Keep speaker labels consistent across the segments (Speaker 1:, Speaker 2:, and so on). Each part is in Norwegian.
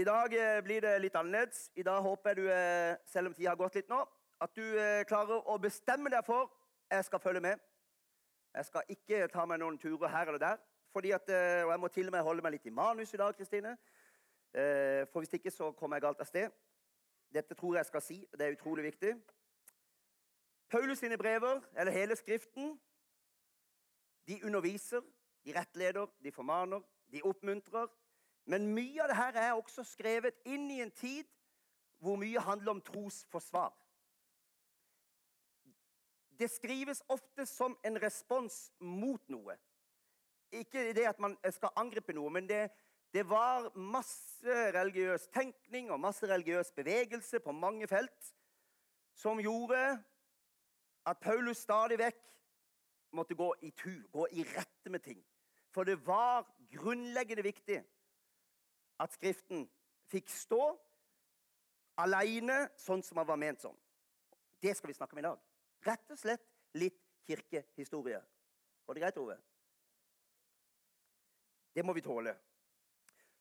Speaker 1: I dag eh, blir det litt annerledes. I dag håper jeg du, eh, selv om tida har gått litt nå, at du eh, klarer å bestemme deg for jeg skal følge med. Jeg skal ikke ta meg noen turer her eller der. At, og jeg må til og med holde meg litt i manus i dag, Kristine. For hvis ikke så kommer jeg galt av sted. Dette tror jeg skal si. Det er utrolig viktig. Paulus sine brever, eller hele Skriften, de underviser, de rettleder, de formaner, de oppmuntrer, men mye av det her er også skrevet inn i en tid hvor mye handler om trosforsvar. Det skrives ofte som en respons mot noe. Ikke det at man skal angripe noe, men det, det var masse religiøs tenkning og masse religiøs bevegelse på mange felt som gjorde at Paulus stadig vekk måtte gå i tur, gå i rette med ting. For det var grunnleggende viktig at Skriften fikk stå aleine sånn som han var ment sånn. Det skal vi snakke om i dag. Rett og slett litt kirkehistorie. Går det greit, Ove? Det må vi tåle.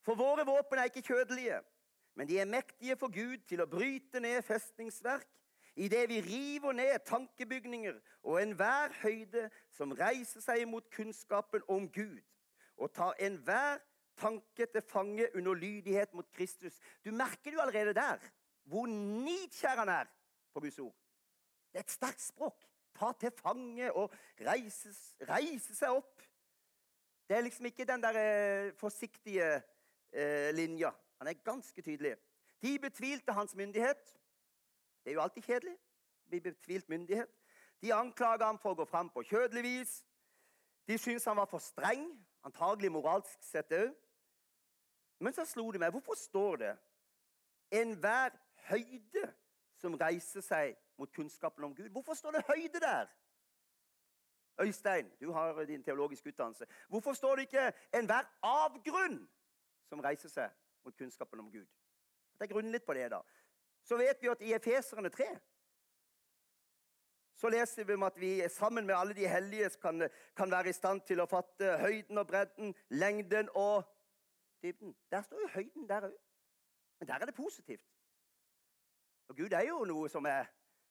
Speaker 1: For våre våpen er ikke kjødelige, men de er mektige for Gud til å bryte ned festningsverk idet vi river ned tankebygninger og enhver høyde som reiser seg mot kunnskapen om Gud, og tar enhver tanke til fange under lydighet mot Kristus. Du merker jo allerede der hvor nidkjær han er på Guds ord. Det er et sterkt språk. Ta til fange og reise, reise seg opp. Det er liksom ikke den der eh, forsiktige eh, linja. Han er ganske tydelig. De betvilte hans myndighet. Det er jo alltid kjedelig. Bli betvilt myndighet. De anklaga ham for å gå fram på kjødelig vis. De syntes han var for streng, antagelig moralsk sett òg. Men så slo det meg hvorfor står det enhver høyde som reiser seg mot kunnskapen om Gud? Hvorfor står det høyde der? Øystein, du har din teologiske utdannelse. Hvorfor står det ikke enhver avgrunn som reiser seg mot kunnskapen om Gud? Jeg grunner litt på det, da. Så vet vi at i Efeserne 3 så leser vi om at vi sammen med alle de hellige kan, kan være i stand til å fatte høyden og bredden, lengden og dybden. Der står jo høyden der òg. Men der er det positivt. Og Gud er jo noe som er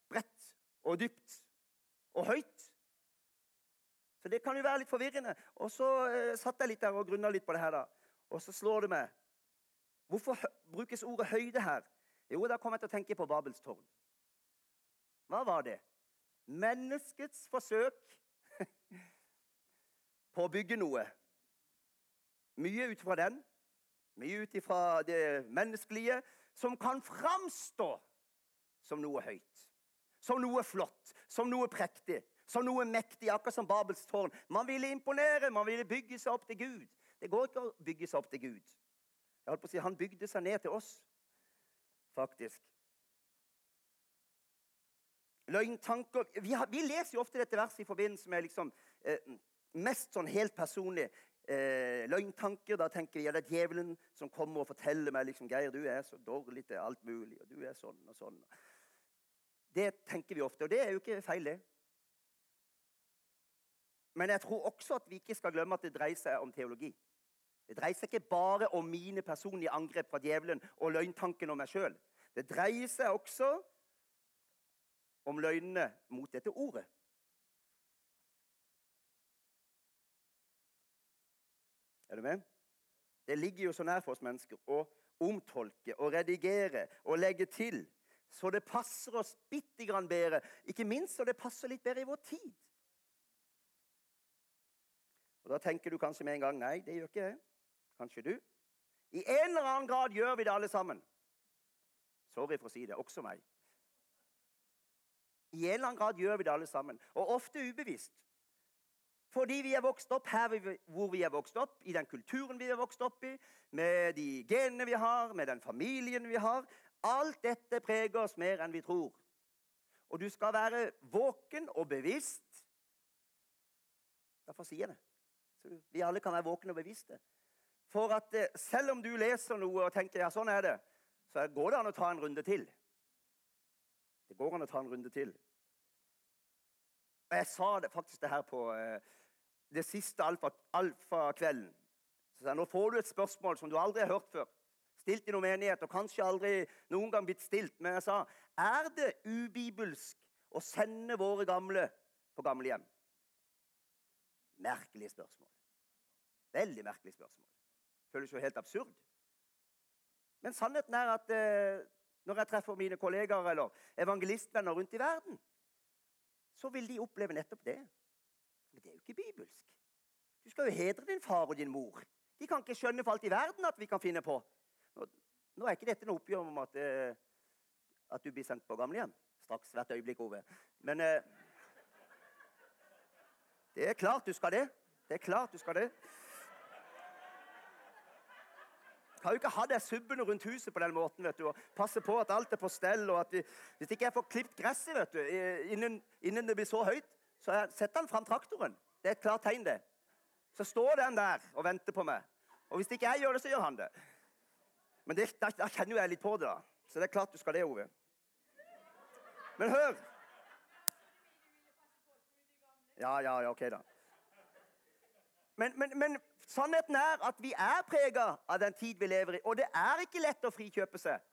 Speaker 1: bredt og dypt og høyt. Så det kan jo være litt forvirrende. Og så eh, satt jeg litt der og grunna litt på det her, da. Og så slår det meg Hvorfor brukes ordet høyde her? Jo, da kom jeg til å tenke på Babels tårn. Hva var det? Menneskets forsøk på å bygge noe. Mye ut fra den mye ut ifra det menneskelige, som kan framstå som noe høyt. Som noe flott, som noe prektig, som noe mektig, akkurat som Babels tårn. Man ville imponere, man ville bygge seg opp til Gud. Det går ikke å bygge seg opp til Gud. Jeg holdt på å si, Han bygde seg ned til oss, faktisk. Løgntanker Vi, har, vi leser jo ofte dette verset i forbindelse med liksom, eh, mest sånn helt personlig eh, løgntanker. Da tenker jeg det er djevelen som kommer og forteller meg liksom, Geir, du er så dårlig til alt mulig, og du er sånn og sånn. Det tenker vi ofte, og det er jo ikke feil, det. Men jeg tror også at vi ikke skal glemme at det dreier seg om teologi. Det dreier seg ikke bare om mine personlige angrep fra djevelen og løgntanken om meg sjøl. Det dreier seg også om løgnene mot dette ordet. Er du med? Det ligger jo så nær for oss mennesker å omtolke og redigere og legge til så det passer oss bitte grann bedre. Ikke minst så det passer litt bedre i vår tid. Og Da tenker du kanskje med en gang nei, det gjør ikke jeg. Kanskje du. I en eller annen grad gjør vi det alle sammen. Sorry for å si det. Også meg. I en eller annen grad gjør vi det alle sammen. Og ofte ubevisst. Fordi vi er vokst opp her hvor vi er vokst opp, i den kulturen vi er vokst opp i, med de genene vi har, med den familien vi har. Alt dette preger oss mer enn vi tror. Og du skal være våken og bevisst. Derfor sier jeg det. Så vi alle kan være våkne og bevisste. For at eh, selv om du leser noe og tenker ja, sånn er det, så går det an å ta en runde til. Det går an å ta en runde til. Og Jeg sa det, faktisk det her på eh, det siste alfakvelden. Alfa så Nå får du et spørsmål som du aldri har hørt før. stilt i noen menighet, og kanskje aldri noen gang blitt stilt. Men jeg sa er det ubibelsk å sende våre gamle på gamlehjem? Merkelig spørsmål. Veldig merkelig spørsmål. Føles jo helt absurd. Men sannheten er at eh, når jeg treffer mine kollegaer eller evangelistvenner rundt i verden, så vil de oppleve nettopp det. Men det er jo ikke bibelsk. Du skal jo hedre din far og din mor. De kan ikke skjønne for alt i verden at vi kan finne på. Nå, nå er ikke dette noe oppgjør om at, eh, at du blir sendt på gamlehjem. Straks hvert øyeblikk, Ove. Men eh, det er klart du skal det. Det er klart du skal det. Kan jo ikke ha deg subbende rundt huset på den måten. vet du, og Passe på at alt er på stell. og at vi, Hvis ikke jeg får klippet gresset vet du, innen, innen det blir så høyt, så setter han fram traktoren. Det er et klart tegn, det. Så står den der og venter på meg. Og hvis ikke jeg gjør det, så gjør han det. Men det, da, da, kjenner jo jeg litt på det, da. Så det er klart du skal det, Ove. Men hør! Ja, ja, ja, ok, da. Men, men, men sannheten er at vi er prega av den tid vi lever i. Og det er ikke lett å frikjøpe seg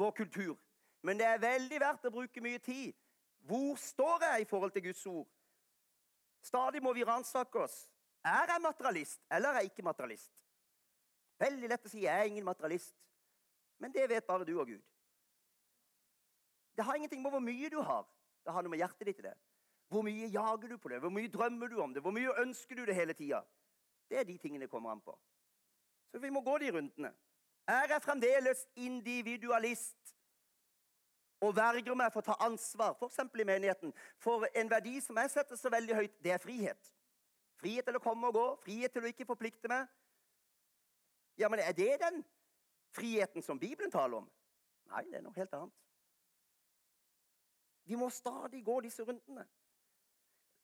Speaker 1: vår kultur. Men det er veldig verdt å bruke mye tid. Hvor står jeg i forhold til Guds ord? Stadig må vi ransake oss. Er jeg materialist, eller er jeg ikke materialist? Veldig lett å si 'jeg er ingen materialist', men det vet bare du og Gud. Det har ingenting med hvor mye du har. Det har noe med hjertet ditt i det. Hvor mye jager du på det? Hvor mye drømmer du om det? Hvor mye ønsker du det hele tida? Det er de tingene det kommer an på. Så vi må gå de rundene. Er jeg fremdeles individualist og verger meg for å ta ansvar, f.eks. i menigheten, for en verdi som jeg setter så veldig høyt, det er frihet? Frihet til å komme og gå, frihet til å ikke forplikte meg. Ja, men er det den friheten som Bibelen taler om? Nei, det er noe helt annet. Vi må stadig gå disse rundene.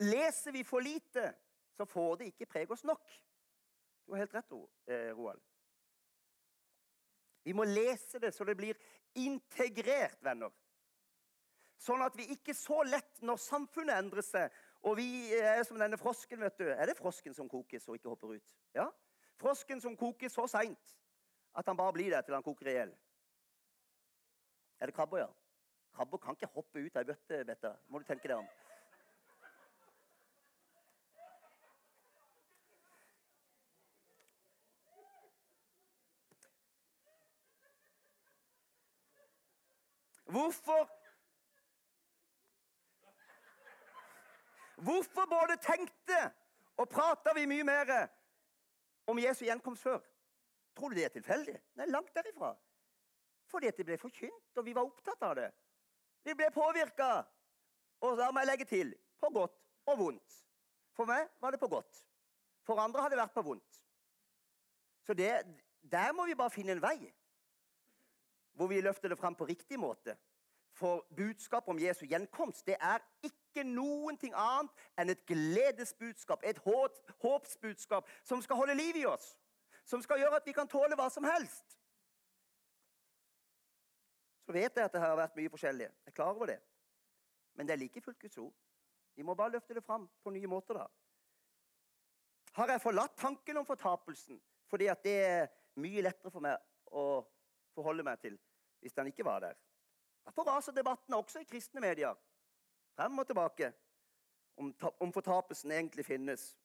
Speaker 1: Leser vi for lite, så får det ikke prege oss nok. Du har helt rett, eh, Roald. Vi må lese det så det blir integrert, venner. Sånn at vi ikke så lett, når samfunnet endrer seg, og vi er som denne frosken, vet du. Er det frosken som kokes og ikke hopper ut? Ja? Frosken som kokes så seint at han bare blir der til han koker i hjel. Er det krabber, ja? Krabber kan ikke hoppe ut av ei bøtte, Betta. Må du tenke deg om. Hvorfor Hvorfor både tenkte og prata vi mye mer om Jesu gjenkomst før? Tror du det er tilfeldig? Nei, langt derifra. Fordi det ble forkynt, og vi var opptatt av det. Vi ble påvirka. Og la må jeg legge til på godt og vondt. For meg var det på godt. For andre har det vært på vondt. Så det, der må vi bare finne en vei hvor vi løfter det fram på riktig måte. For budskapet om Jesu gjenkomst det er ikke noen ting annet enn et gledesbudskap, et håpsbudskap, som skal holde liv i oss. Som skal gjøre at vi kan tåle hva som helst. Så vet jeg at det har vært mye forskjellig. Jeg er klar over det. Men det er like fullt Guds ord. Vi må bare løfte det fram på nye måter. da. Har jeg forlatt tanken om fortapelsen fordi at det er mye lettere for meg å forholde meg til hvis den ikke var der? Derfor raser debattene også i kristne medier frem og tilbake om, om fortapelsen egentlig finnes.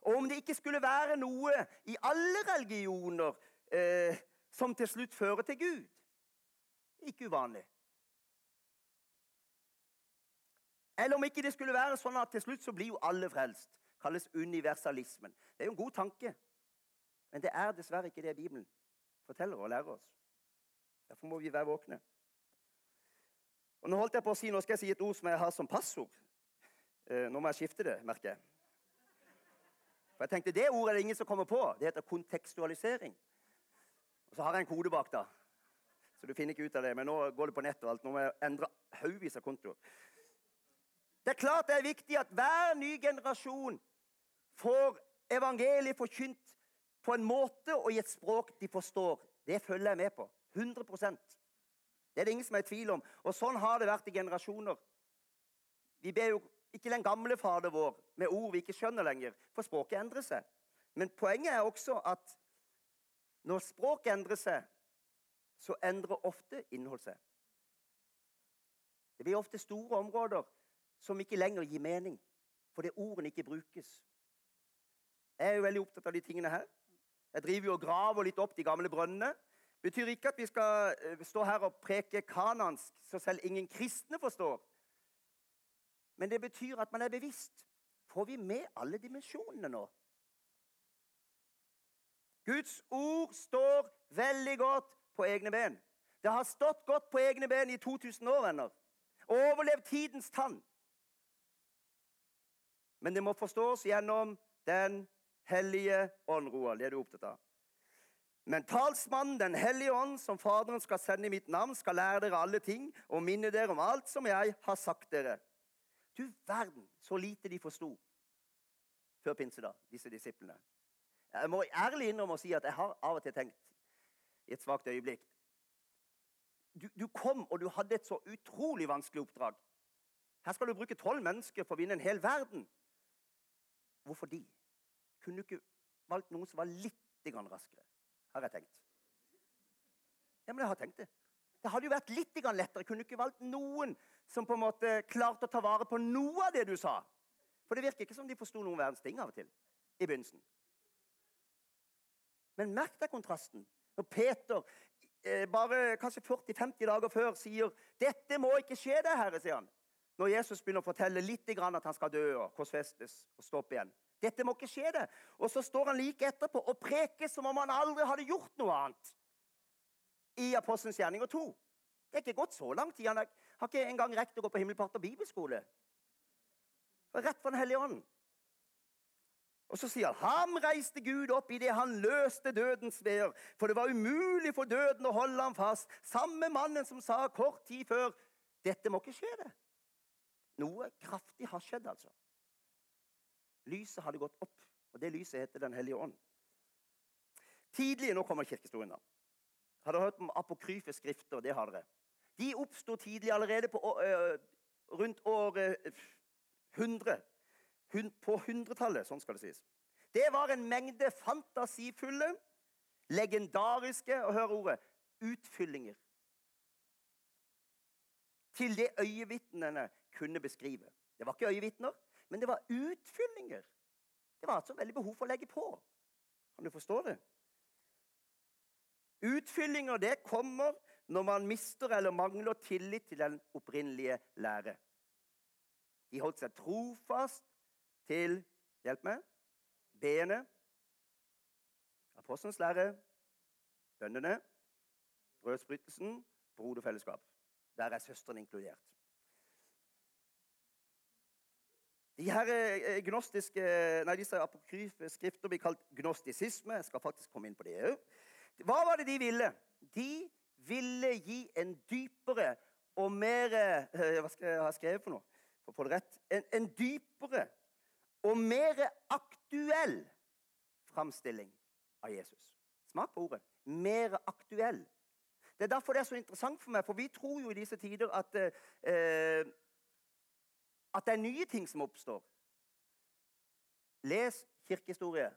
Speaker 1: Og om det ikke skulle være noe i alle religioner eh, som til slutt fører til Gud. Ikke uvanlig. Eller om ikke det skulle være sånn at til slutt så blir jo alle frelst. Kalles universalismen. Det er jo en god tanke. Men det er dessverre ikke det Bibelen forteller og lærer oss. Derfor må vi være våkne. Og Nå holdt jeg på å si, nå skal jeg si et ord som jeg har som passord. Eh, nå må jeg skifte det, merker jeg. For jeg tenkte, Det ordet er det ingen som kommer på. Det heter kontekstualisering. Og Så har jeg en kode bak, da. Så du finner ikke ut av det. Men nå går det på nett og alt. Nå må jeg endre haugvis av kontoer. Det er klart det er viktig at hver ny generasjon får evangeliet forkynt på en måte og i et språk de forstår. Det følger jeg med på. 100 det er det ingen som er i tvil om. Og sånn har det vært i generasjoner. Vi ber jo ikke den gamle Fader vår med ord vi ikke skjønner lenger, for språket endrer seg. Men poenget er også at når språket endrer seg, så endrer ofte innhold seg. Det blir ofte store områder som ikke lenger gir mening, fordi ordene ikke brukes. Jeg er jo veldig opptatt av de tingene her. Jeg driver jo og graver litt opp de gamle brønnene. Betyr ikke at vi skal eh, stå her og preke kanansk, så selv ingen kristne forstår. Men det betyr at man er bevisst. Får vi med alle dimensjonene nå? Guds ord står veldig godt på egne ben. Det har stått godt på egne ben i 2000 år, venner. Overlevd tidens tann. Men det må forstås gjennom Den hellige ånd. Det er du opptatt av. Men talsmannen, Den hellige ånd, som Faderen skal sende i mitt navn, skal lære dere alle ting og minne dere om alt som jeg har sagt dere. Du verden, så lite de forsto før pinsedag, disse disiplene. Jeg må ærlig innrømme å si at jeg har av og til tenkt i et svakt øyeblikk du, du, kom, og du hadde et så utrolig vanskelig oppdrag. Her skal du bruke tolv mennesker for å vinne en hel verden. Hvorfor de? Kunne du ikke valgt noen som var litt raskere? Har jeg tenkt. Ja, men jeg har tenkt det. Det hadde jo vært litt lettere. Kunne du ikke valgt noen som på en måte klarte å ta vare på noe av det du sa? For det virker ikke som de forsto noen verdens ting av og til i begynnelsen. Men merk deg kontrasten. Når Peter eh, bare kanskje 40-50 dager før sier 'Dette må ikke skje deg, Herre', sier han. Når Jesus begynner å fortelle litt at han skal dø og korsfestes og stå opp igjen. Dette må ikke skje det. Og så står han like etterpå og preker som om han aldri hadde gjort noe annet. I Apostelens gjerninger 2. Det er ikke gått så lang tid. Han har ikke engang rekt å gå på Himmelpart og bibelskole. Rett fra Den hellige ånd. Og så sier han ham reiste Gud opp idet han løste dødens veer. For det var umulig for døden å holde ham fast. Samme mannen som sa kort tid før dette må ikke skje, det. Noe kraftig har skjedd, altså. Lyset hadde gått opp, og det lyset heter Den hellige ånd. Tidlig, Nå kommer kirkehistorien. da. Har dere hørt om apokryfe skrifter? Det har dere. De oppsto tidlig, allerede på, uh, rundt år uh, 100 på hundretallet. Sånn skal det sies. Det var en mengde fantasifulle, legendariske og hør ordet utfyllinger. Til det øyevitnene kunne beskrive. Det var ikke øyevitner, men det var utfyllinger. Det var altså veldig behov for å legge på. Kan du forstå det? Utfyllinger det kommer når man mister eller mangler tillit til den opprinnelige lære. De holdt seg trofast til Hjelp meg. B-ene. Apostelens lære. Bøndene. Brødsbrytelsen. Broderfellesskap. Der er søsteren inkludert. De her eh, gnostiske, nei, Disse apokryfe skrifter blir kalt gnostisisme. Jeg skal faktisk komme inn på det òg. Hva var det de ville? De ville gi en dypere og mer eh, Hva skal jeg ha skrevet for noe? For å få det rett. En, en dypere og mer aktuell framstilling av Jesus. Smak på ordet. Mer aktuell. Det er derfor det er så interessant for meg, for vi tror jo i disse tider at, eh, at det er nye ting som oppstår. Les kirkehistorie.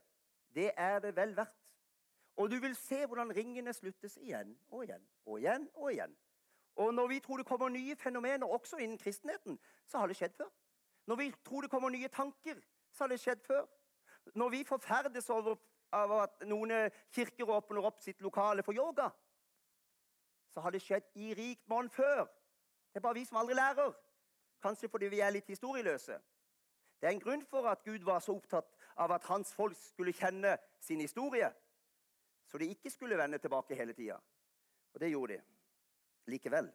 Speaker 1: Det er det vel verdt. Og du vil se hvordan ringene sluttes igjen og igjen og igjen. Og igjen. Og når vi tror det kommer nye fenomener også innen kristenheten, så har det skjedd før. Når vi tror det kommer nye tanker, så har det skjedd før. Når vi forferdes over at noen kirker åpner opp sitt lokale for yoga, så har det skjedd i rikt monn før. Det er bare vi som aldri lærer. Kanskje fordi vi er litt historieløse. Det er en grunn for at Gud var så opptatt av at hans folk skulle kjenne sin historie, så de ikke skulle vende tilbake hele tida. Og det gjorde de likevel.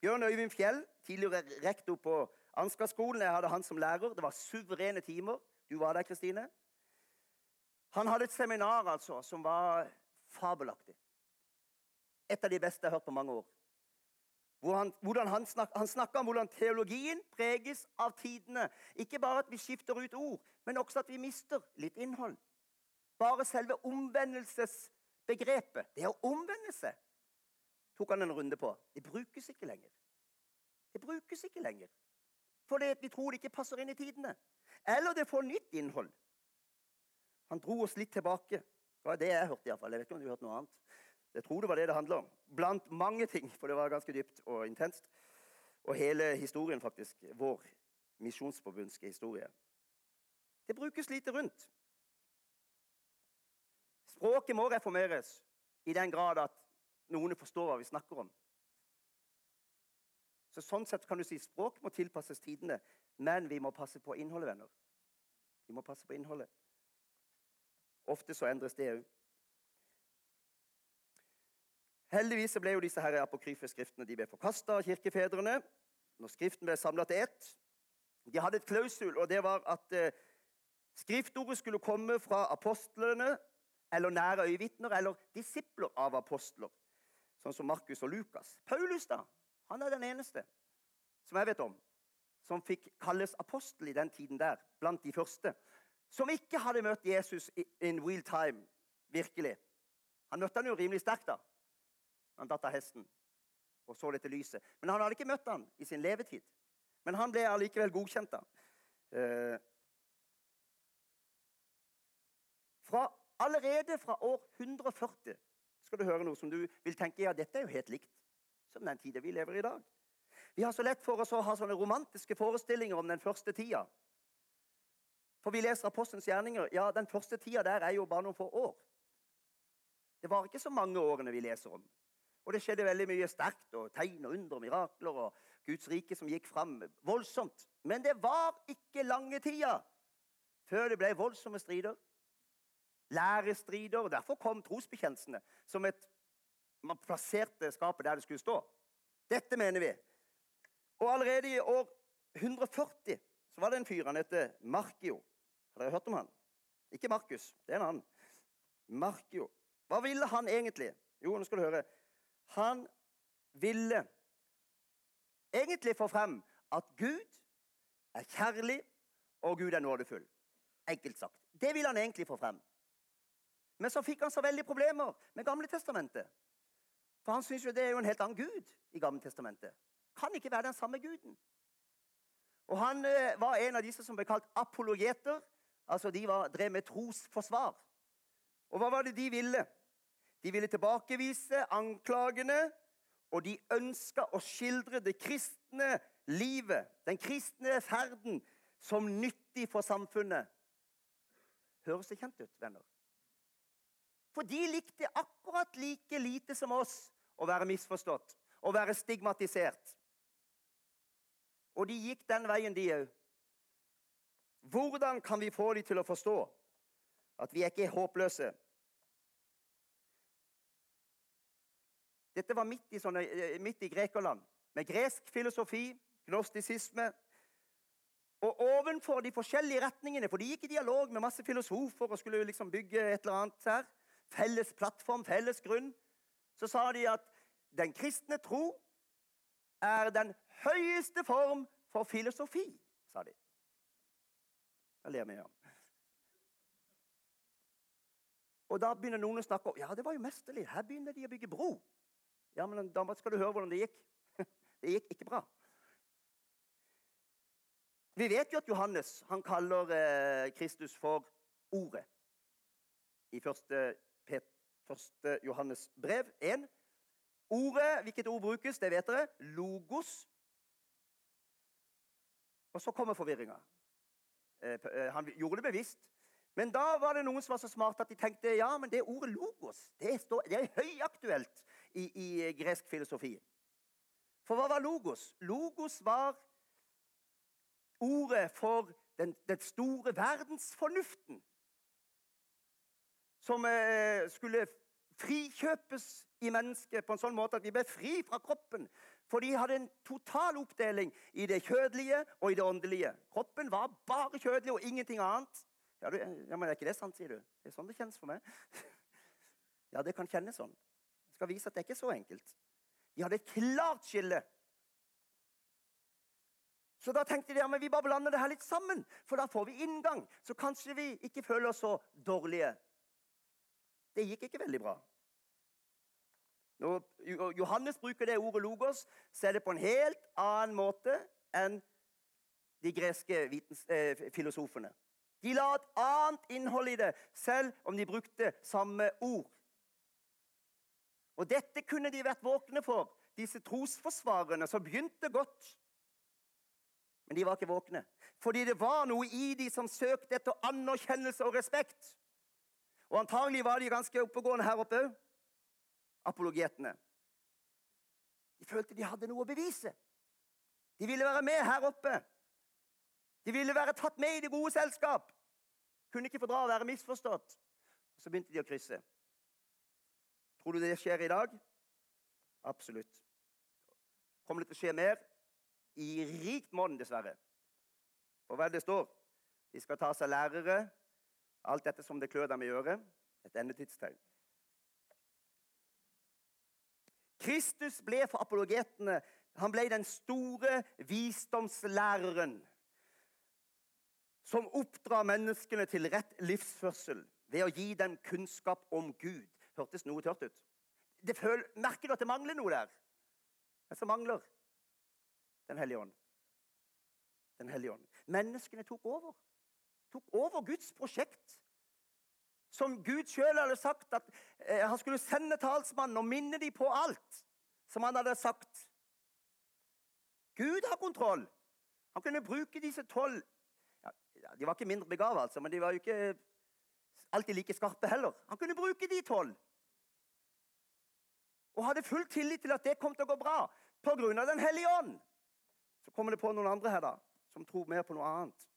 Speaker 1: Bjørn Øyvind Fjell, tidligere rektor på Ansgar-skolen, jeg hadde han som lærer. Det var suverene timer. Du var der, Kristine. Han hadde et seminar altså, som var fabelaktig. Et av de beste jeg har hørt på mange år. Hvor han, han, snak, han snakker om hvordan teologien preges av tidene. Ikke bare at vi skifter ut ord, men også at vi mister litt innhold. Bare selve omvendelsesbegrepet, det å omvende seg, tok han en runde på. Det brukes ikke lenger. Det brukes ikke lenger. Fordi vi tror det ikke passer inn i tidene. Eller det får nytt innhold. Han dro oss litt tilbake. Det var det jeg hørte. I hvert fall. Jeg vet ikke om du hørte noe annet. Jeg tror det var det det handla om. Blant mange ting, for det var ganske dypt og intenst. Og hele historien, faktisk. Vår misjonsforbundske historie. Det brukes lite rundt. Språket må reformeres i den grad at noen forstår hva vi snakker om. Så Sånn sett kan du si språk må tilpasses tidene, men vi må passe på innholdet, venner. Vi må passe på innholdet. Ofte så endres det òg. Heldigvis ble jo disse her apokryfe skriftene de ble forkasta av kirkefedrene når Skriften ble samla til ett. De hadde et klausul, og det var at eh, skriftordet skulle komme fra apostlene eller nære øyevitner eller disipler av apostler, sånn som Markus og Lukas. Paulus da, han er den eneste som jeg vet om, som fikk kalles apostel i den tiden der, blant de første, som ikke hadde møtt Jesus in real time, virkelig. Han møtte han jo rimelig sterkt da. Han datt av hesten og så dette lyset. Men han hadde ikke møtt han i sin levetid. Men han ble allikevel godkjent. da. Eh, fra Allerede fra år 140 skal du høre noe som du vil tenke ja, dette er jo helt likt som den tida vi lever i i dag. Vi har så lett for oss å ha sånne romantiske forestillinger om den første tida. For vi leser Apostelens gjerninger. Ja, den første tida der er jo bare noen få år. Det var ikke så mange årene vi leser om. Og det skjedde veldig mye sterkt, og tegn og under, og mirakler og Guds rike som gikk fram voldsomt. Men det var ikke lange tida før det ble voldsomme strider. Lærestrider. og Derfor kom trosbekjennelsene som et Man plasserte skapet der det skulle stå. Dette mener vi. Og allerede i år 140 så var det en fyr han het Markio. Har dere hørt om han? Ikke Markus, det er en annen. Markio. Hva ville han egentlig? Jo, nå skal du høre. Han ville egentlig få frem at Gud er kjærlig, og Gud er nådefull. Enkelt sagt. Det ville han egentlig få frem. Men så fikk han så veldig problemer med Gamle Testamentet. For han syns jo det er jo en helt annen gud i Gamle Testamentet. Kan ikke være den samme guden. Og Han eh, var en av disse som ble kalt apologeter. Altså De var, drev med trosforsvar. Og hva var det de ville? De ville tilbakevise anklagene, og de ønska å skildre det kristne livet, den kristne ferden, som nyttig for samfunnet. Høres det kjent ut, venner? For de likte akkurat like lite som oss å være misforstått, å være stigmatisert. Og de gikk den veien, de òg. Hvordan kan vi få dem til å forstå at vi er ikke håpløse? Dette var midt i, sånne, eh, midt i Grekerland, med gresk filosofi, gnostisisme. Og ovenfor de forskjellige retningene, for de gikk i dialog med masse filosofer og skulle liksom bygge et eller annet her, felles plattform, felles grunn, så sa de at den kristne tro er den høyeste form for filosofi, sa de. Da ler vi, ja. Og da begynner noen å snakke om ja, det var jo mesterlig. Her begynner de å bygge bro. Ja, men da skal du høre hvordan det gikk. Det gikk ikke bra. Vi vet jo at Johannes han kaller eh, Kristus for Ordet. I første, første Johannes brev 1. Ordet, hvilket ord brukes, det vet dere. Logos. Og så kommer forvirringa. Eh, eh, han gjorde det bevisst. Men da var det noen som var så smarte at de tenkte ja, men det ordet logos det, står, det er høyaktuelt i, i, gresk filosofi. For hva var logos? Logos var ordet for den, den store verdensfornuften. Som eh, skulle frikjøpes i mennesket på en sånn måte at vi ble fri fra kroppen. For de hadde en total oppdeling i det kjødelige og i det åndelige. Kroppen var bare kjødelig og ingenting annet. Ja, du, ja, men Er ikke det sant, sier du? Det er sånn det kjennes for meg. ja, det kan kjennes sånn. Skal vise at det ikke er så enkelt. De hadde et klart skille. Så da tenkte de ja, men vi bare blander det her litt sammen, for da får vi inngang. Så kanskje vi ikke føler oss så dårlige. Det gikk ikke veldig bra. Når Johannes bruker det ordet logos, så er det på en helt annen måte enn de greske vitens, eh, filosofene. De la et annet innhold i det, selv om de brukte samme ord. Og dette kunne de vært våkne for, disse trosforsvarerne som begynte godt. Men de var ikke våkne, fordi det var noe i de som søkte etter anerkjennelse og respekt. Og antagelig var de ganske oppegående her oppe òg, apologetene. De følte de hadde noe å bevise. De ville være med her oppe. De ville være tatt med i det gode selskap. Kunne ikke fordra å være misforstått. Og Så begynte de å krysse. Tror du det skjer i dag? Absolutt. Kommer det til å skje mer? I rikt monn, dessverre. For hva er det står? De skal ta seg lærere. Alt dette som det klør dem i øret. Et endetidstegn. Kristus ble for apologetene han ble den store visdomslæreren som oppdrar menneskene til rett livsførsel ved å gi dem kunnskap om Gud. Hørtes noe tørt ut? Det føl, merker du at det mangler noe der? Men så mangler? Den hellige ånd. Den hellige ånd. Menneskene tok over. Tok over Guds prosjekt. Som Gud sjøl hadde sagt at eh, han skulle sende talsmannen og minne dem på alt som han hadde sagt. Gud har kontroll. Han kunne bruke disse tolv ja, De var ikke mindre begava, altså, men de var jo ikke alltid like skarpe heller. Han kunne bruke de tolv. Og hadde full tillit til at det kom til å gå bra pga. Den hellige ånd. Så kommer det på noen andre her da, som tror mer på noe annet.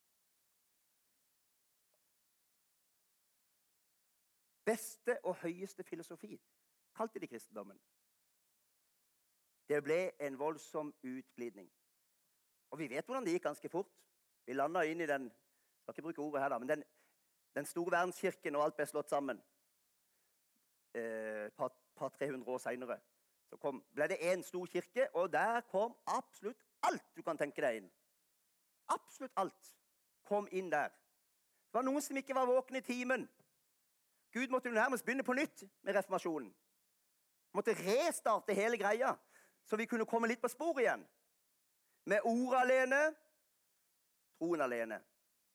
Speaker 1: Beste og høyeste filosofi kalte de kristendommen. Det ble en voldsom utglidning. Og vi vet hvordan det gikk ganske fort. Vi landa inn i den skal ikke bruke ordet her da, men den, den store verdenskirken, og alt ble slått sammen. Et eh, par, par 300 år seinere ble det én stor kirke, og der kom absolutt alt du kan tenke deg inn. Absolutt alt kom inn der. Det var noen som ikke var våkne i timen. Gud måtte nærmest begynne på nytt med reformasjonen. Måtte restarte hele greia, så vi kunne komme litt på sporet igjen. Med ord alene, troen alene,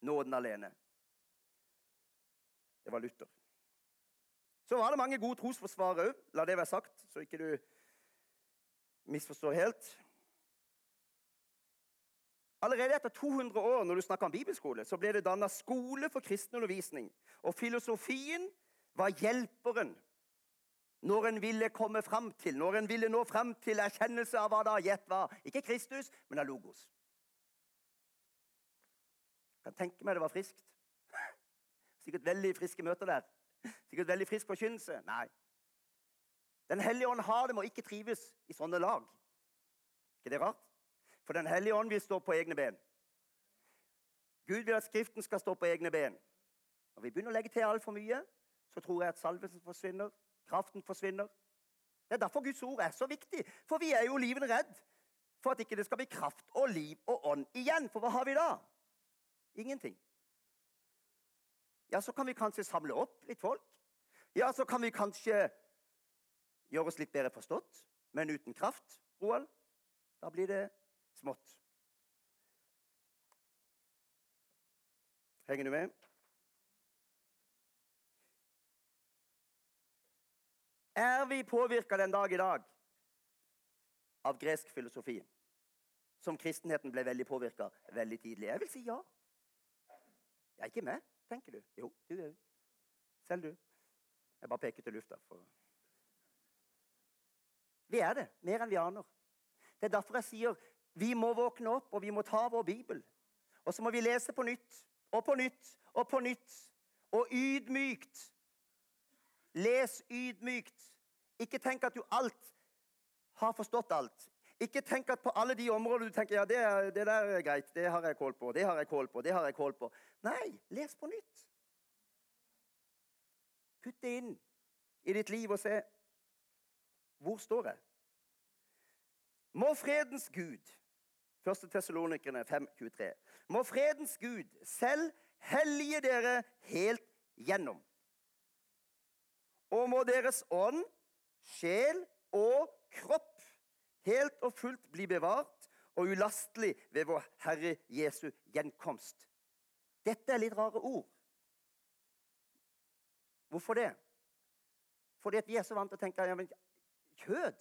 Speaker 1: nåden alene. Det var Luther. Så var det mange gode trosforsvarere òg. La det være sagt, så ikke du misforstår helt. Allerede etter 200 år når du snakker om bibelskole, så ble det danna skole for kristen undervisning. Og filosofien var hjelperen når en ville komme fram til, når en ville nå fram til erkjennelse av hva da gjett var. Ikke Kristus, men av Logos. Jeg kan tenke meg det var friskt. Sikkert veldig friske møter der. Sikkert veldig frisk forkynnelse. Nei. Den hellige ånd har det med å ikke trives i sånne lag. ikke det rart? For Den hellige ånd vil stå på egne ben. Gud vil at Skriften skal stå på egne ben. Når vi begynner å legge til altfor mye, så tror jeg at salvelsen forsvinner, kraften forsvinner. Det er derfor Guds ord er så viktig. For vi er jo liven redd for at ikke det skal bli kraft og liv og ånd igjen. For hva har vi da? Ingenting. Ja, så kan vi kanskje samle opp litt folk. Ja, så kan vi kanskje gjøre oss litt bedre forstått. Men uten kraft, Roald, da blir det smått. Henger du med? Er vi påvirka den dag i dag av gresk filosofi? Som kristenheten ble veldig påvirka veldig tidlig? Jeg vil si ja. Jeg er ikke med, tenker du. Jo, du òg. Selv du. Jeg bare peker til lufta. For... Vi er det, mer enn vi aner. Det er derfor jeg sier vi må våkne opp, og vi må ta vår bibel. Og så må vi lese på nytt og på nytt og på nytt. Og ydmykt. Les ydmykt. Ikke tenk at du alt har forstått alt. Ikke tenk at på alle de områdene du tenker ja, det, det der er greit, det har jeg kål på, det har jeg kål på, det har jeg kål på. Nei, les på nytt. Putt det inn i ditt liv og se hvor står jeg. Må fredens Gud 1. Tessalonikerne 5,23. Må fredens Gud selv hellige dere helt gjennom. Og må deres ånd, sjel og kropp helt og fullt bli bevart og ulastelig ved vår Herre Jesu gjenkomst. Dette er litt rare ord. Hvorfor det? Fordi at vi er så vant til å tenke ja, kjød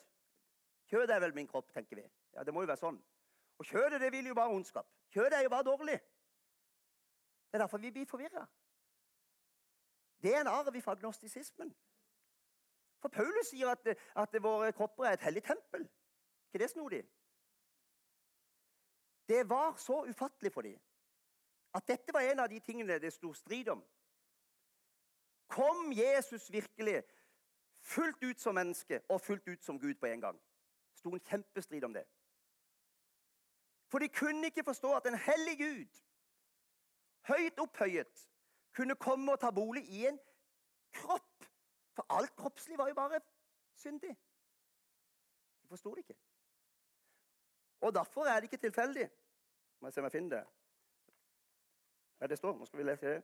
Speaker 1: Kjød er vel min kropp, tenker vi. Ja, Det må jo være sånn. Og kjødet det vil jo bare ondskap. Kjødet er jo bare dårlig. Det er derfor vi blir forvirra. Det er en arv fra agnostisismen. For Paulus sier at, at våre kropper er et hellig tempel. Ikke det snodig? Det var så ufattelig for dem at dette var en av de tingene det sto strid om. Kom Jesus virkelig fullt ut som menneske og fullt ut som Gud på en gang? Det sto en kjempestrid om det. For de kunne ikke forstå at en hellig Gud, høyt opphøyet, kunne komme og ta bolig i en kropp. For alt kroppslig var jo bare syndig. De forsto det ikke. Og derfor er det ikke tilfeldig. Må jeg se om jeg finner det. Ja, det står. Nå skal vi lese det.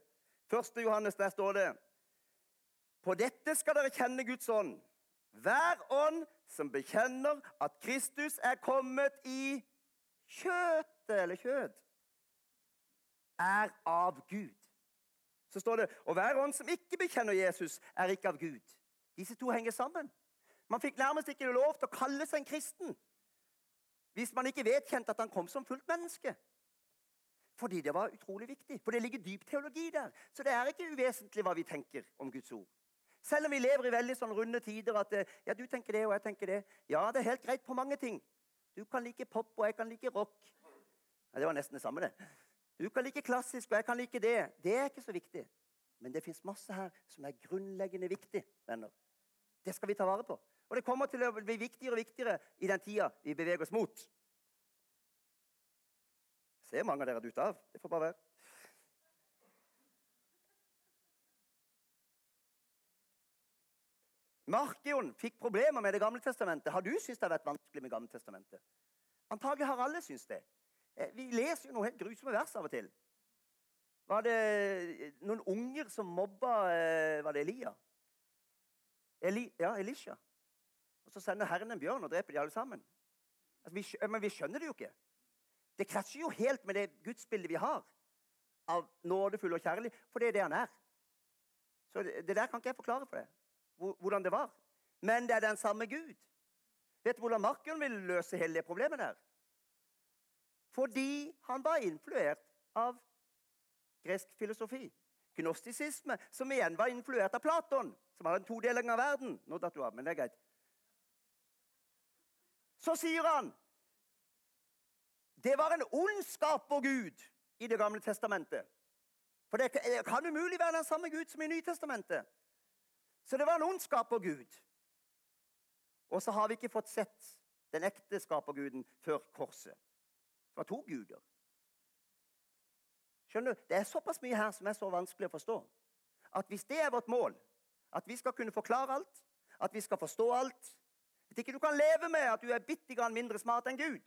Speaker 1: Første Johannes, der står det På dette skal dere kjenne Guds ånd. Hver ånd som bekjenner at Kristus er kommet i kjøttet eller kjød, er av Gud. Så står det Og hver ånd som ikke bekjenner Jesus, er ikke av Gud. Disse to henger sammen. Man fikk nærmest ikke lov til å kalle seg en kristen hvis man ikke vedkjente at han kom som fullt menneske. Fordi det var utrolig viktig. For det ligger dyp teologi der. Så det er ikke uvesentlig hva vi tenker om Guds ord. Selv om vi lever i veldig sånn runde tider at eh, ja, du tenker det, og jeg tenker det. Ja, det er helt greit på mange ting. Du kan like pop, og jeg kan like rock. Ja, det var nesten det samme, det. Du kan like klassisk, og jeg kan like det. Det er ikke så viktig. Men det fins masse her som er grunnleggende viktig, venner. Det skal vi ta vare på. Og det kommer til å bli viktigere og viktigere i den tida vi beveger oss mot. Jeg ser mange av dere ute av. Det får bare være. Markion fikk problemer med Det gamle testamentet. Har du syntes det har vært vanskelig med Gamle testamentet? Antagelig har alle syntes det. Eh, vi leser jo noe helt grusomme vers av og til. Var det noen unger som mobba eh, Var det Elia? Eli, ja, Elisha. Og Så sender Herren en bjørn og dreper de alle sammen. Altså, vi, men vi skjønner det jo ikke. Det krasjer jo helt med det gudsbildet vi har av nådefull og kjærlig, for det er det han er. Så det, det der kan ikke jeg forklare for deg, hvordan det var. Men det er den samme Gud. Vet du hvordan Markion ville løse hele det problemet der? Fordi han var influert av gresk filosofi. Gnostisisme, som igjen var influert av Platon, som hadde en todeling av verden. Nå datt du av, men det er greit. Så sier han det var en ondskap for Gud i Det gamle testamentet. For det kan umulig være den samme Gud som i Nytestamentet. Så det var en ondskap for Gud. Og så har vi ikke fått sett den ekte skaperguden før korset. Det var to guder. Skjønner du? Det er såpass mye her som er så vanskelig å forstå. At hvis det er vårt mål, at vi skal kunne forklare alt, at vi skal forstå alt Hvis ikke du kan leve med at du er bitte grann mindre smart enn Gud,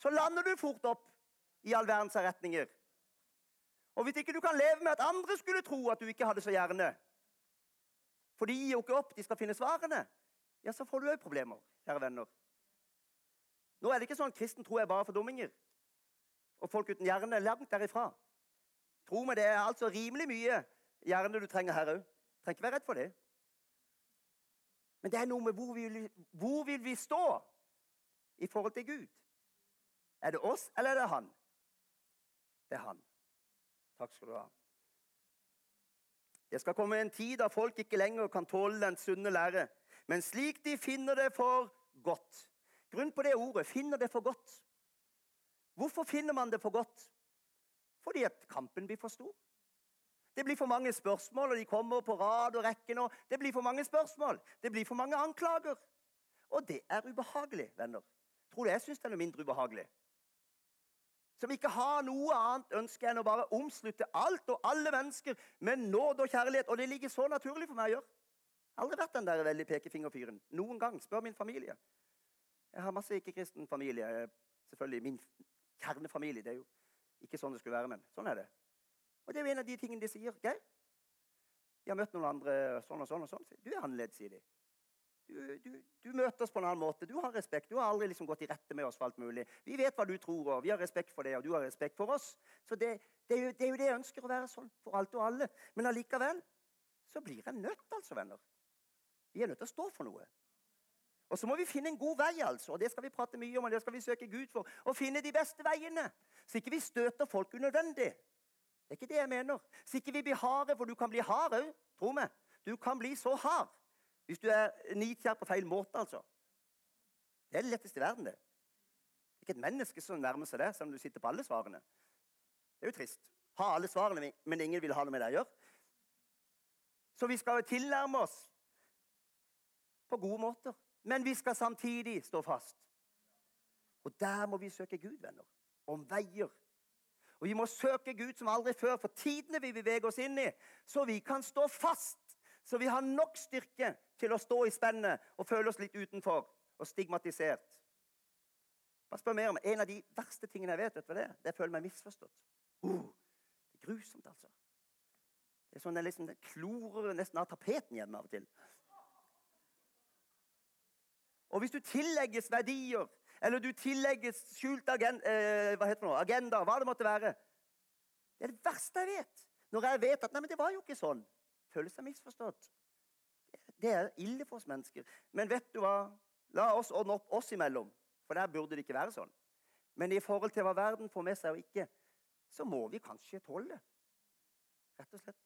Speaker 1: så lander du fort opp i all verdens retninger. Og hvis ikke du kan leve med at andre skulle tro at du ikke hadde så gjerne For de gir jo ikke opp, de skal finne svarene. Ja, så får du òg problemer, kjære venner. Nå er det ikke sånn at kristen tro er bare for dumminger. Og folk uten hjerne er langt derifra. Tro meg, det er altså rimelig mye hjerne du trenger her òg. Trenger ikke være redd for det. Men det er noe med hvor vil, hvor vil vi stå i forhold til Gud? Er det oss, eller er det han? Det er han. Takk skal du ha. Det skal komme en tid da folk ikke lenger kan tåle den sunne lære, men slik de finner det for godt. Grunn på det ordet 'finner det for godt'. Hvorfor finner man det for godt? Fordi at kampen blir for stor. Det blir for mange spørsmål, og de kommer på rad og rekke nå. Det blir for mange spørsmål. Det blir for mange anklager. Og det er ubehagelig, venner. Tror du jeg syns det er noe mindre ubehagelig? Som ikke har noe annet ønske enn å bare omslutte alt og alle mennesker med nåd og kjærlighet. Og det ligger så naturlig for meg å gjøre. Jeg har aldri vært den der veldig pekefingerfyren. Noen gang. Spør min familie. Jeg har masse ikke-kristen familie. Selvfølgelig min kjernefamilie. Det er jo ikke sånn det skulle være, men sånn er det. Og det er jo en av de tingene de sier. Geir, jeg har møtt noen andre sånn og sånn og sånn. Du er annerledes, sier de. Du, du, du, møter oss på en annen måte. Du har respekt. Du har aldri liksom gått i rette med oss for alt mulig. Vi vet hva du tror, og vi har respekt for det, og du har respekt for oss. Så det, det, er, jo, det er, jo, det jeg ønsker å være sånn for alt og alle. Men allikevel så blir jeg nødt, altså, venner. Vi er nødt til å stå for noe. Og så må vi finne en god vei, altså. og Det skal vi prate mye om, og det skal vi søke Gud for. Å finne de beste veiene, så ikke vi støter folk unødvendig. Det er ikke det jeg mener. Så ikke vi blir harde, for du kan bli hard òg. Tro meg. Du kan bli så hard hvis du er nitjær på feil måte, altså. Det er det letteste i verden, det. Det er Ikke et menneske som nærmer seg det, selv om du sitter på alle svarene. Det er jo trist. Ha alle svarene, men ingen vil ha noe med deg å gjøre. Så vi skal jo tilnærme oss på gode måter. Men vi skal samtidig stå fast. Og der må vi søke Gud, venner. Om veier. Og vi må søke Gud som aldri før, for tidene vi beveger oss inn i, så vi kan stå fast. Så vi har nok styrke til å stå i spennet og føle oss litt utenfor og stigmatisert. Bare spør mer om En av de verste tingene jeg vet, vet du hva det er? Det er å føle meg misforstått. Uh, det er grusomt, altså. Det er sånn det liksom, det klorer nesten av tapeten hjemme av og til. Og hvis du tillegges verdier, eller du tillegges skjult agenda, eh, hva heter det nå, agenda, hva det måtte være Det er det verste jeg vet. Når jeg vet at nei, men det var jo ikke sånn. Føler seg misforstått. Det er ille for oss mennesker. Men vet du hva? La oss ordne opp oss imellom, for der burde det ikke være sånn. Men i forhold til hva verden får med seg og ikke, så må vi kanskje tåle det. Rett og slett.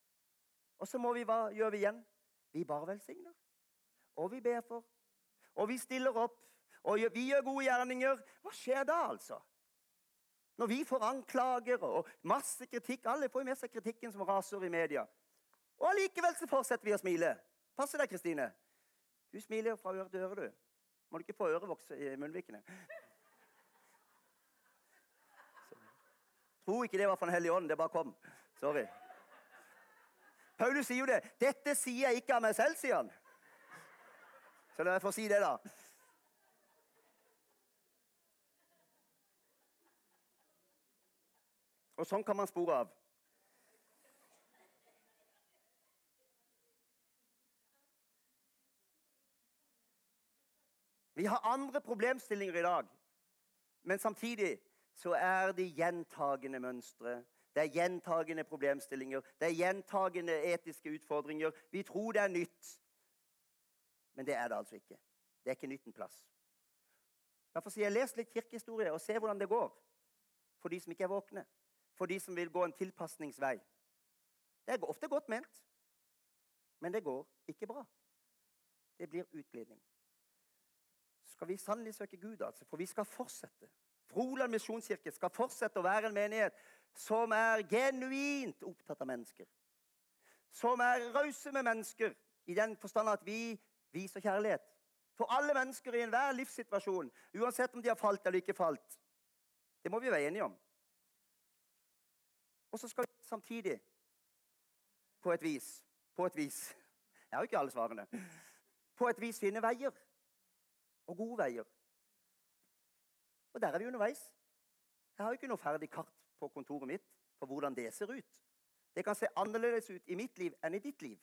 Speaker 1: Og så må vi, hva gjør vi igjen? Vi bare velsigner. Og vi ber for og vi stiller opp, og vi gjør gode gjerninger, hva skjer da, altså? Når vi får anklager og masse kritikk Alle får jo med seg kritikken som raser i media. Og allikevel så fortsetter vi å smile. Passer deg, Kristine. Du smiler fra øre til øre, du. Må du ikke få ørevoks i munnvikene. Tro ikke det var fra Den hellige ånd. Det bare kom. Sorry. Paulus sier jo det. 'Dette sier jeg ikke av meg selv', sier han. Så la meg få si det, da. Og sånn kan man spore av. Vi har andre problemstillinger i dag, men samtidig så er det gjentagende mønstre. Det er gjentagende problemstillinger, det er gjentagende etiske utfordringer. Vi tror det er nytt, men det er det altså ikke. Det er ikke nytt en plass. Derfor sier jeg les litt kirkehistorie og se hvordan det går for de som ikke er våkne. For de som vil gå en tilpasningsvei. Det er ofte godt ment, men det går ikke bra. Det blir utglidning. Så skal vi sannelig søke Gud, altså, for vi skal fortsette. Froland misjonskirke skal fortsette å være en menighet som er genuint opptatt av mennesker. Som er rause med mennesker i den forstand at vi viser kjærlighet. For alle mennesker i enhver livssituasjon, uansett om de har falt eller ikke falt. Det må vi være enige om. Og så skal vi samtidig, på et vis På et vis Jeg har jo ikke alle svarene. På et vis finne veier. Og gode veier. Og der er vi underveis. Jeg har jo ikke noe ferdig kart på kontoret mitt for hvordan det ser ut. Det kan se annerledes ut i mitt liv enn i ditt liv.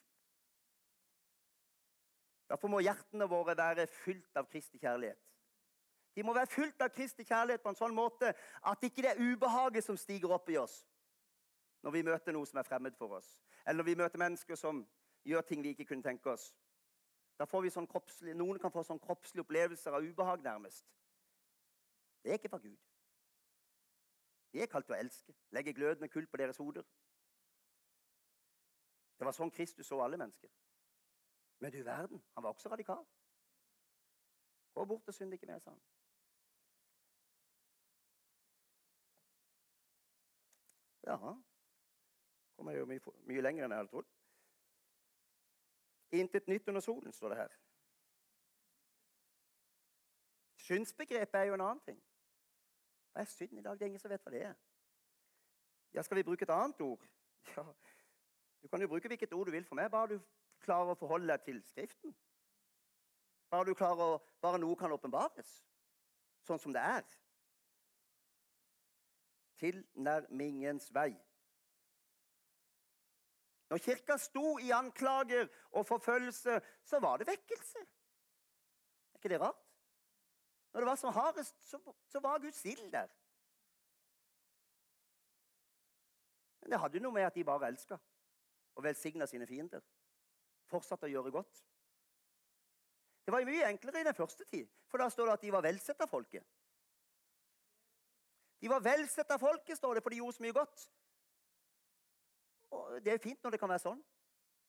Speaker 1: Derfor må hjertene våre være fylt av Kristi kjærlighet. De må være fylt av Kristi kjærlighet på en sånn måte at ikke det er ubehaget som stiger opp i oss når vi møter noe som er fremmed for oss, eller når vi møter mennesker som gjør ting vi ikke kunne tenke oss. Da får vi sånn kroppslig, Noen kan få sånn kroppslige opplevelser av ubehag, nærmest. Det er ikke fra Gud. Vi er kalt til å elske, legge glødende kull på deres hoder. Det var sånn Kristus så alle mennesker. Men du verden, han var også radikal. Gå bort og synd ikke mer, sa han. Ja Kommer jo mye, mye lenger enn jeg hadde trodd. Intet nytt under solen, står det her. Synsbegrepet er jo en annen ting. Hva er synd i dag? Det er ingen som vet hva det er. Ja, Skal vi bruke et annet ord? Ja, Du kan jo bruke hvilket ord du vil for meg, bare du klarer å forholde deg til Skriften. Bare du klarer å, bare noe kan åpenbares sånn som det er. Tilnærmingens vei. Når kirka sto i anklager og forfølgelse, så var det vekkelse. Er ikke det rart? Når det var som hardest, så, var Guds ild der. Men det hadde noe med at de bare elska og velsigna sine fiender fortsatte å gjøre godt. Det var mye enklere i den første tid, for da står det at de var velsett av folket. De var velsett av folket, står det, for de gjorde så mye godt. Og Det er fint når det kan være sånn,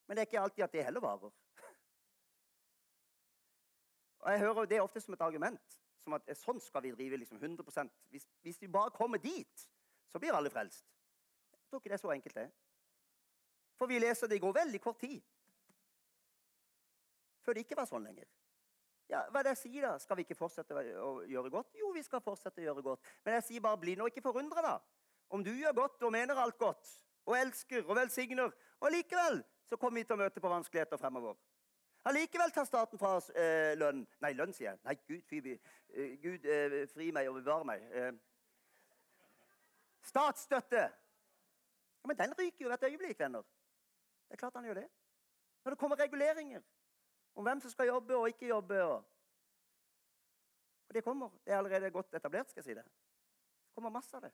Speaker 1: men det er ikke alltid at det heller varer. Og Jeg hører det ofte som et argument. Som at sånn skal vi drive liksom 100 hvis, hvis vi bare kommer dit, så blir alle frelst. Jeg tror ikke det er så enkelt, det. For vi leser det går veldig kort tid før det ikke var sånn lenger. Ja, Hva er det jeg sier, da? Skal vi ikke fortsette å gjøre godt? Jo, vi skal fortsette å gjøre godt. Men jeg sier bare bli nå ikke forundra, da. Om du gjør godt og mener alt godt, og elsker og velsigner, og likevel så kommer vi til å møte på vanskeligheter fremover. Allikevel tar staten fra oss eh, lønn. Nei, lønn, sier jeg. Nei, Gud, fy, Eh, Gud, eh, fri meg og bevare meg. Eh. Statsstøtte. Ja, men den ryker jo hvert øyeblikk, venner. Det er klart han gjør det. Når det kommer reguleringer om hvem som skal jobbe og ikke jobbe. Og, og det kommer. Det er allerede godt etablert, skal jeg si det. Det kommer masse av det.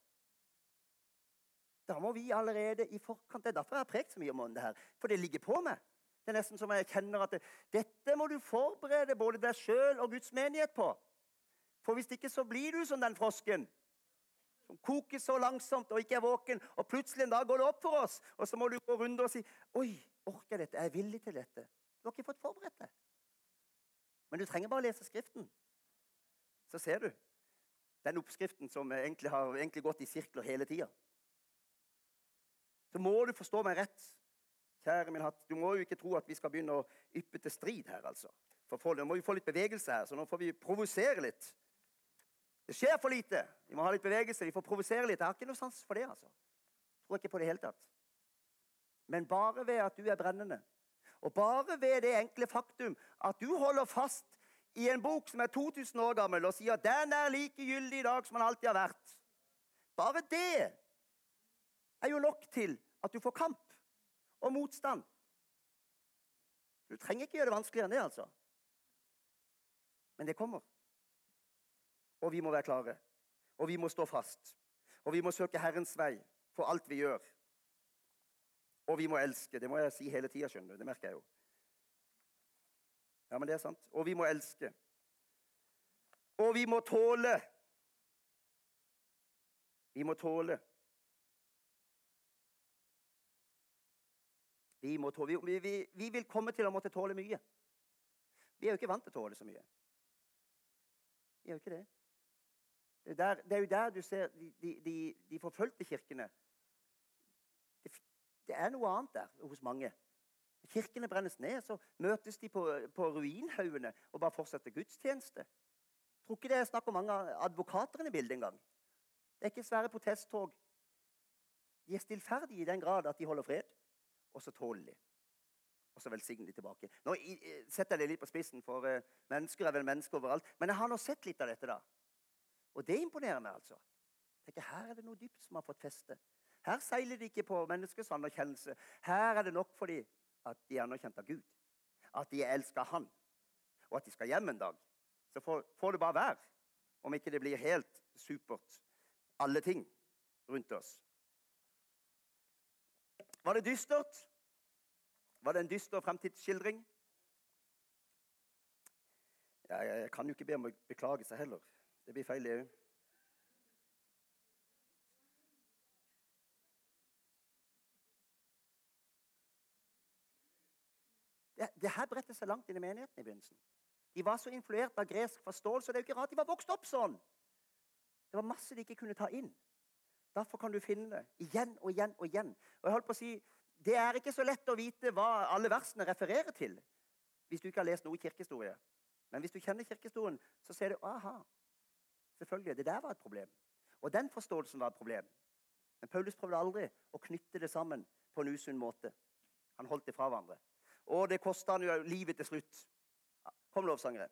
Speaker 1: Da må vi allerede i forkant Det er derfor jeg har prekt så mye om det her. For det ligger på meg. Det er nesten som jeg kjenner at det, dette må du forberede både deg sjøl og Guds menighet på. For hvis ikke så blir du som den frosken som koker så langsomt og ikke er våken, og plutselig en dag går det opp for oss, og så må du gå rundt og si Oi, orker jeg dette? Jeg Er villig til dette? Du har ikke fått forberedt deg. Men du trenger bare å lese Skriften. Så ser du den oppskriften som egentlig har egentlig gått i sirkler hele tida. Så må du forstå meg rett. Kjære min hatt, Du må jo ikke tro at vi skal begynne å yppe til strid her. altså. For Nå må vi få litt bevegelse her, så nå får vi provosere litt. Det skjer for lite. Vi må ha litt bevegelse. Vi får provosere litt. Jeg har ikke noe sans for det. altså. Tror ikke på det hele tatt. Men bare ved at du er brennende, og bare ved det enkle faktum at du holder fast i en bok som er 2000 år gammel, og sier at den er like gyldig i dag som den alltid har vært Bare det er jo nok til at du får kamp og motstand. Du trenger ikke gjøre det vanskeligere enn det, altså. Men det kommer. Og vi må være klare. Og vi må stå fast. Og vi må søke Herrens vei for alt vi gjør. Og vi må elske. Det må jeg si hele tida, skjønner du. Det merker jeg jo. Ja, men det er sant. Og vi må elske. Og vi må tåle. Vi må tåle. Vi, må tåle. Vi, vi, vi, vil komme til å måtte tåle mye. Vi er jo ikke vant til å tåle så mye. Vi er jo ikke det. Det er, der, det er jo der du ser de, de, de forfulgte kirkene. Det, det, er noe annet der hos mange. Når kirkene brennes ned, så møtes de på, på ruinhaugene og bare fortsetter gudstjeneste. Jeg tror ikke det er snakk om mange advokater i bildet engang. Det er ikke svære protesttog. De er stillferdige i den grad at de holder fred og så tåler de. Og så velsigner de tilbake. Nå setter jeg det litt på spissen, for uh, mennesker er vel mennesker overalt. Men jeg har nå sett litt av dette, da. Og det imponerer meg, altså. Tenker, Her er det noe dypt som har fått feste. Her seiler de ikke på menneskets anerkjennelse. Her er det nok for dem at de er anerkjent av Gud. At de elsker Han. Og at de skal hjem en dag. Så får, får det bare være. Om ikke det blir helt supert, alle ting rundt oss. Var det dystert? Var det en dyster fremtidsskildring? Jeg kan jo ikke be om å beklage seg heller. Det blir feil, det òg. Det, det her bredte seg langt inn i menigheten i begynnelsen. De var så influert av gresk forståelse. Det er jo ikke rart de var vokst opp sånn. Det var masse de ikke kunne ta inn. Derfor kan du finne det igjen og igjen og igjen. Og jeg holdt på å si, Det er ikke så lett å vite hva alle versene refererer til hvis du ikke har lest noe kirkehistorie. Men hvis du kjenner kirkehistorien, så ser du aha, selvfølgelig, det der var et problem. Og den forståelsen var et problem. Men Paulus prøvde aldri å knytte det sammen på en usunn måte. Han holdt det fra hverandre. Og det kosta han jo livet til slutt. Kom, lovsangere.